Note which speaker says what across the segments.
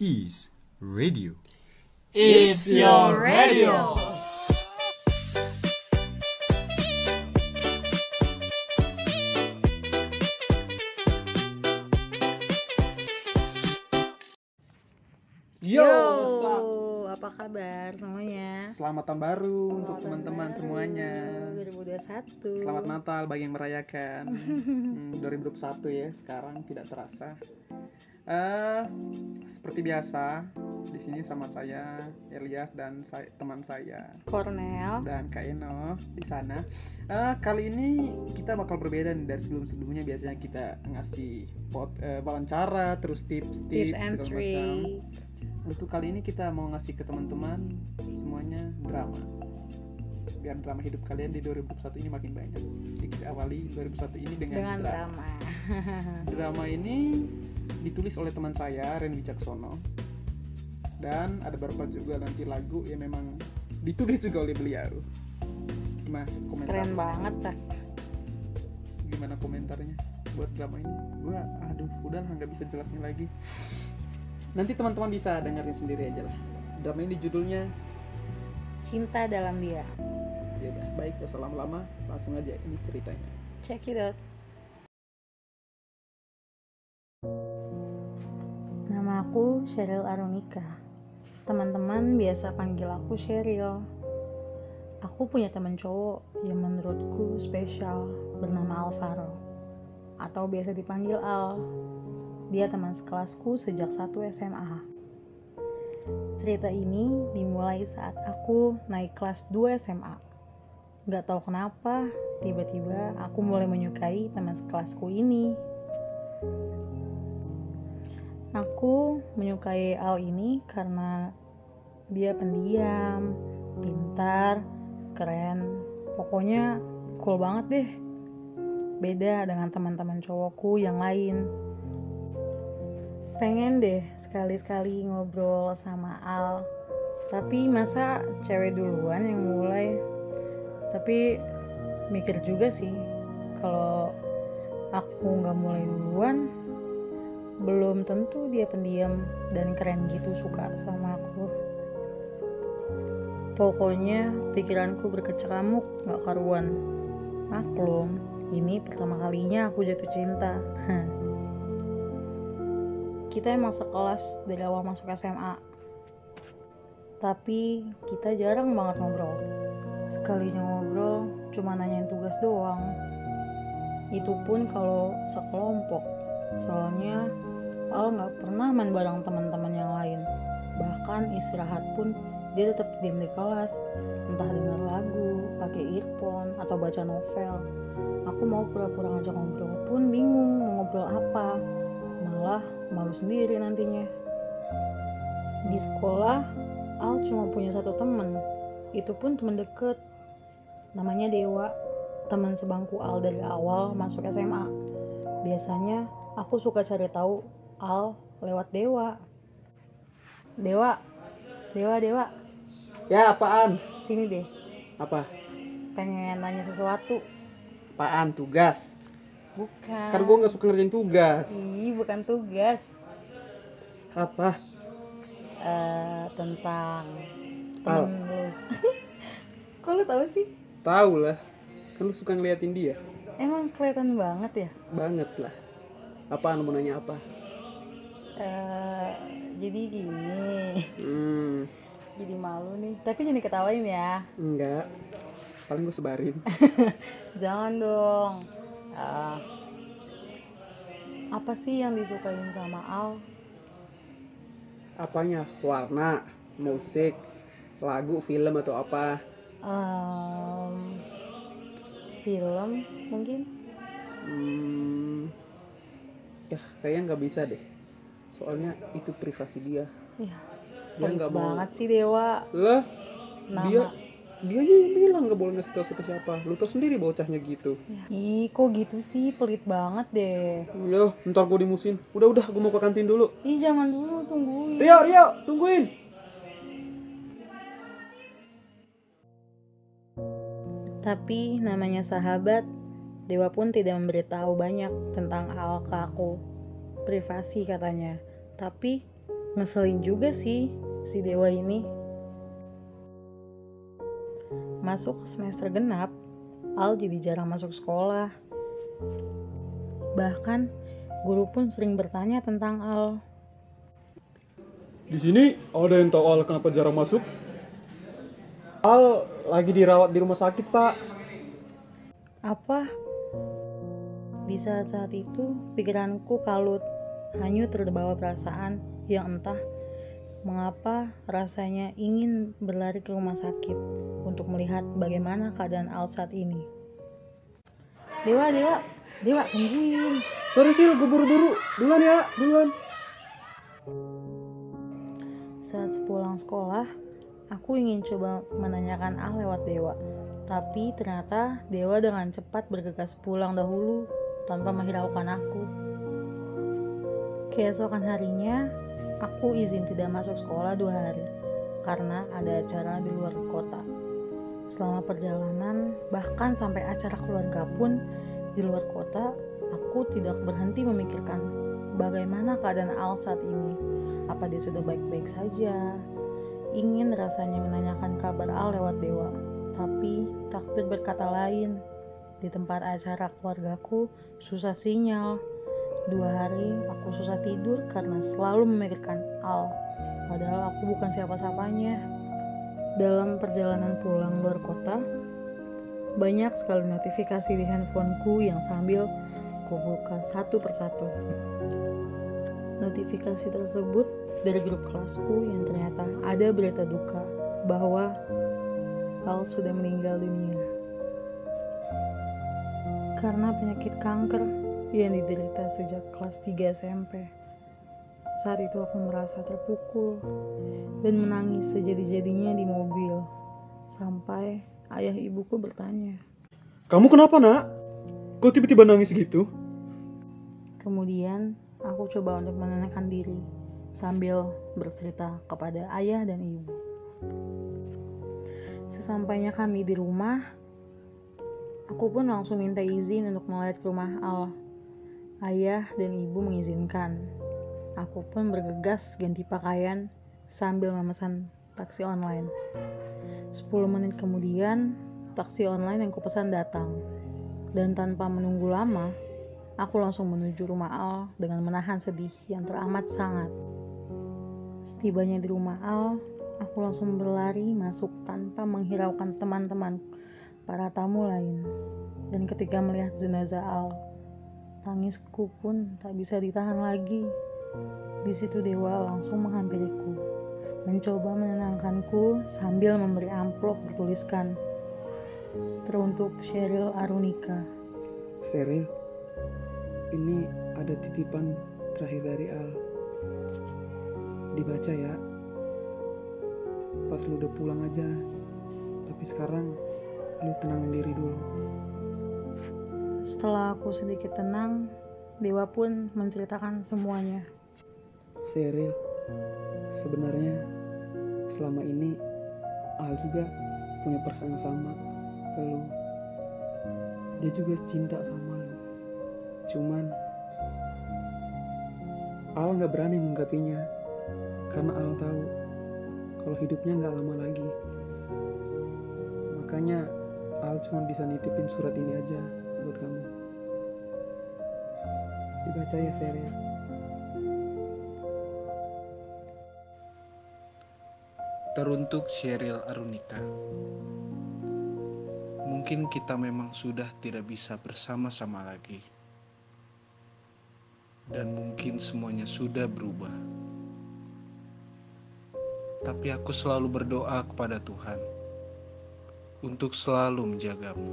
Speaker 1: is radio.
Speaker 2: It's your radio.
Speaker 3: Yo,
Speaker 4: Yo, apa kabar semuanya?
Speaker 3: Selamat tahun baru untuk
Speaker 4: Selamat
Speaker 3: teman-teman
Speaker 4: tahun
Speaker 3: semuanya.
Speaker 4: baru 2021.
Speaker 3: Selamat Natal bagi yang merayakan. Hmm, 2021 ya, sekarang tidak terasa. Eh, seperti biasa, di sini sama saya Elias dan saya, teman saya
Speaker 4: Cornell.
Speaker 3: dan Kak Eno di sana. Eh, kali ini kita bakal berbeda nih dari sebelum-sebelumnya biasanya kita ngasih pot, eh, wawancara, terus tips-tips segala macam. Untuk kali ini kita mau ngasih ke teman-teman semuanya drama. Biar drama hidup kalian di 2021 ini makin banyak. Jadi kita awali 2021 ini dengan,
Speaker 4: Dengan
Speaker 3: drama.
Speaker 4: drama.
Speaker 3: Drama ini ditulis oleh teman saya Ren Wicaksono. Dan ada beberapa juga nanti lagu yang memang ditulis juga oleh beliau. Gimana komentar?
Speaker 4: Keren banget tak?
Speaker 3: Gimana komentarnya buat drama ini? Gua aduh udah nggak bisa jelasin lagi. Nanti teman-teman bisa dengerin sendiri aja lah. Drama ini judulnya
Speaker 4: Cinta dalam dia.
Speaker 3: ya udah baik ya lama-lama langsung aja ini ceritanya.
Speaker 4: Check it out. Aku Sheryl Aronika. Teman-teman biasa panggil aku Sheryl. Aku punya teman cowok yang menurutku spesial bernama Alvaro atau biasa dipanggil Al. Dia teman sekelasku sejak satu SMA. Cerita ini dimulai saat aku naik kelas 2 SMA. Gak tahu kenapa, tiba-tiba aku mulai menyukai teman sekelasku ini. Aku menyukai Al ini karena dia pendiam, pintar, keren, pokoknya cool banget deh. Beda dengan teman-teman cowokku yang lain. Pengen deh sekali-sekali ngobrol sama Al, tapi masa cewek duluan yang mulai? Tapi mikir juga sih, kalau aku nggak mulai duluan, belum tentu dia pendiam dan keren gitu suka sama aku. Pokoknya pikiranku berkecamuk gak karuan. Maklum, ini pertama kalinya aku jatuh cinta. Kita emang sekelas dari awal masuk SMA. Tapi kita jarang banget ngobrol. Sekalinya ngobrol cuma nanyain tugas doang. Itu pun kalau sekelompok. Soalnya Al nggak pernah main bareng teman-teman yang lain. Bahkan istirahat pun dia tetap diam di kelas, entah denger lagu, pakai earphone, atau baca novel. Aku mau pura-pura ngajak ngobrol pun bingung mau ngobrol apa. Malah malu sendiri nantinya. Di sekolah, Al cuma punya satu temen. Itu pun temen deket. Namanya Dewa, teman sebangku Al dari awal masuk SMA. Biasanya aku suka cari tahu Al lewat Dewa. Dewa, Dewa, Dewa,
Speaker 3: Ya apaan?
Speaker 4: sini deh.
Speaker 3: Apa?
Speaker 4: Pengen nanya sesuatu.
Speaker 3: Apaan tugas?
Speaker 4: Bukan.
Speaker 3: Kan gue nggak suka ngerjain tugas.
Speaker 4: Ih, bukan tugas.
Speaker 3: Apa?
Speaker 4: Eh, tentang
Speaker 3: Al.
Speaker 4: lu. Kok lu tahu sih?
Speaker 3: Tahu lah. Kan lu suka ngeliatin dia.
Speaker 4: Emang kelihatan banget ya.
Speaker 3: Banget lah. Apaan mau nanya apa?
Speaker 4: Eh, jadi gini.
Speaker 3: Hmm,
Speaker 4: Jadi malu nih. Tapi jangan diketawain ya.
Speaker 3: enggak. Paling gue sebarin.
Speaker 4: Jangan dong. Eh, apa sih yang disukain sama Al?
Speaker 3: Apanya? Warna, musik, lagu, film atau apa?
Speaker 4: Em, film mungkin?
Speaker 3: Hmm, ya kayaknya nggak bisa deh. Soalnya itu privasi dia.
Speaker 4: Ya,
Speaker 3: Dia nggak mau.
Speaker 4: banget sih Dewa.
Speaker 3: Lah,
Speaker 4: Nama.
Speaker 3: dia dia yang bilang nggak boleh ngasih tahu siapa-siapa. Lu tau sendiri bocahnya gitu.
Speaker 4: Ya. Ih, kok gitu sih? Pelit banget deh.
Speaker 3: Ya, ntar gue dimusin. Udah udah, gue mau ke kantin dulu.
Speaker 4: Ih, jangan dulu tungguin.
Speaker 3: Rio, Rio, tungguin.
Speaker 4: Tapi namanya sahabat, Dewa pun tidak memberitahu banyak tentang Al ke aku. Privasi katanya. Tapi ngeselin juga sih si Dewa ini. Masuk semester genap, Al jadi jarang masuk sekolah. Bahkan guru pun sering bertanya tentang Al.
Speaker 3: Di sini ada yang tahu Al kenapa jarang masuk? Al lagi dirawat di rumah sakit, Pak.
Speaker 4: Apa? Di saat-saat itu, pikiranku kalut, hanyut terbawa perasaan yang entah mengapa rasanya ingin berlari ke rumah sakit untuk melihat bagaimana keadaan Al saat ini. Dewa, Dewa, Dewa, tungguin.
Speaker 3: Sorry Sil, gue buru-buru. Duluan ya, duluan.
Speaker 4: Saat sepulang sekolah, aku ingin coba menanyakan Al lewat Dewa. Tapi ternyata Dewa dengan cepat bergegas pulang dahulu tanpa menghiraukan aku. Keesokan harinya, aku izin tidak masuk sekolah dua hari karena ada acara di luar kota. Selama perjalanan, bahkan sampai acara keluarga pun di luar kota, aku tidak berhenti memikirkan bagaimana keadaan Al saat ini. Apa dia sudah baik-baik saja? Ingin rasanya menanyakan kabar Al lewat Dewa, tapi takdir berkata lain. Di tempat acara keluargaku, susah sinyal. Dua hari aku susah tidur karena selalu memikirkan Al. Padahal aku bukan siapa-siapanya. Dalam perjalanan pulang luar kota, banyak sekali notifikasi di handphoneku yang sambil kubuka satu persatu. Notifikasi tersebut dari grup kelasku yang ternyata ada berita duka bahwa Al sudah meninggal dunia karena penyakit kanker yang diderita sejak kelas 3 SMP. Saat itu aku merasa terpukul dan menangis sejadi-jadinya di mobil sampai ayah ibuku bertanya.
Speaker 3: Kamu kenapa, Nak? Kok tiba-tiba nangis gitu?
Speaker 4: Kemudian aku coba untuk menenangkan diri sambil bercerita kepada ayah dan ibu. Sesampainya kami di rumah, aku pun langsung minta izin untuk melihat ke rumah Al. Ayah dan ibu mengizinkan. Aku pun bergegas ganti pakaian sambil memesan taksi online. 10 menit kemudian, taksi online yang kupesan datang. Dan tanpa menunggu lama, aku langsung menuju rumah Al dengan menahan sedih yang teramat sangat. Setibanya di rumah Al, aku langsung berlari masuk tanpa menghiraukan teman-teman para tamu lain. Dan ketika melihat jenazah Al, tangisku pun tak bisa ditahan lagi. Di situ Dewa langsung menghampiriku, mencoba menenangkanku sambil memberi amplop bertuliskan teruntuk Sheryl Arunika.
Speaker 3: Seril, ini ada titipan terakhir dari Al. Dibaca ya. Pas lu udah pulang aja. Tapi sekarang lu tenangin diri dulu.
Speaker 4: Setelah aku sedikit tenang, Dewa pun menceritakan semuanya.
Speaker 3: Seril, sebenarnya selama ini Al juga punya perasaan sama ke lu. Dia juga cinta sama lu. Cuman Al nggak berani mengungkapinya karena Al tahu kalau hidupnya nggak lama lagi. Makanya Al cuma bisa nitipin surat ini aja buat kamu. Dibaca ya Seril.
Speaker 1: Teruntuk Sheryl Arunika. Mungkin kita memang sudah tidak bisa bersama-sama lagi. Dan mungkin semuanya sudah berubah. Tapi aku selalu berdoa kepada Tuhan untuk selalu menjagamu.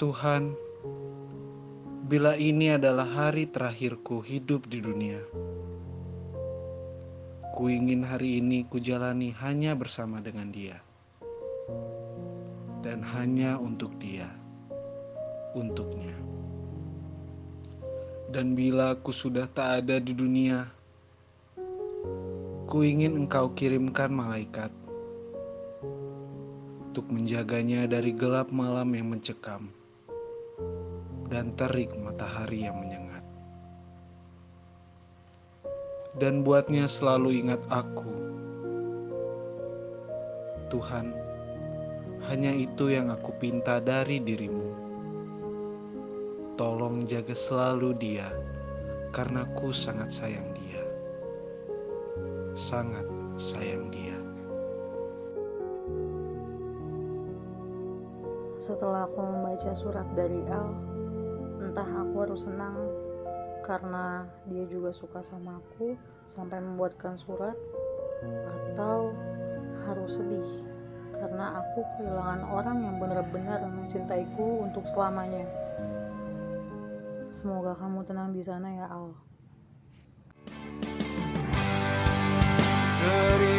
Speaker 1: Tuhan, bila ini adalah hari terakhirku hidup di dunia, Ku ingin hari ini kujalani hanya bersama dengan dia. Dan hanya untuk dia. Untuknya. Dan bila aku sudah tak ada di dunia, ku ingin engkau kirimkan malaikat untuk menjaganya dari gelap malam yang mencekam dan terik matahari yang menyengat. dan buatnya selalu ingat aku. Tuhan, hanya itu yang aku pinta dari dirimu. Tolong jaga selalu dia, karena ku sangat sayang dia. Sangat sayang dia.
Speaker 4: Setelah aku membaca surat dari Al, entah aku harus senang karena dia juga suka sama aku sampai membuatkan surat atau harus sedih karena aku kehilangan orang yang benar-benar mencintaiku untuk selamanya. Semoga kamu tenang di sana ya Al.
Speaker 2: Terima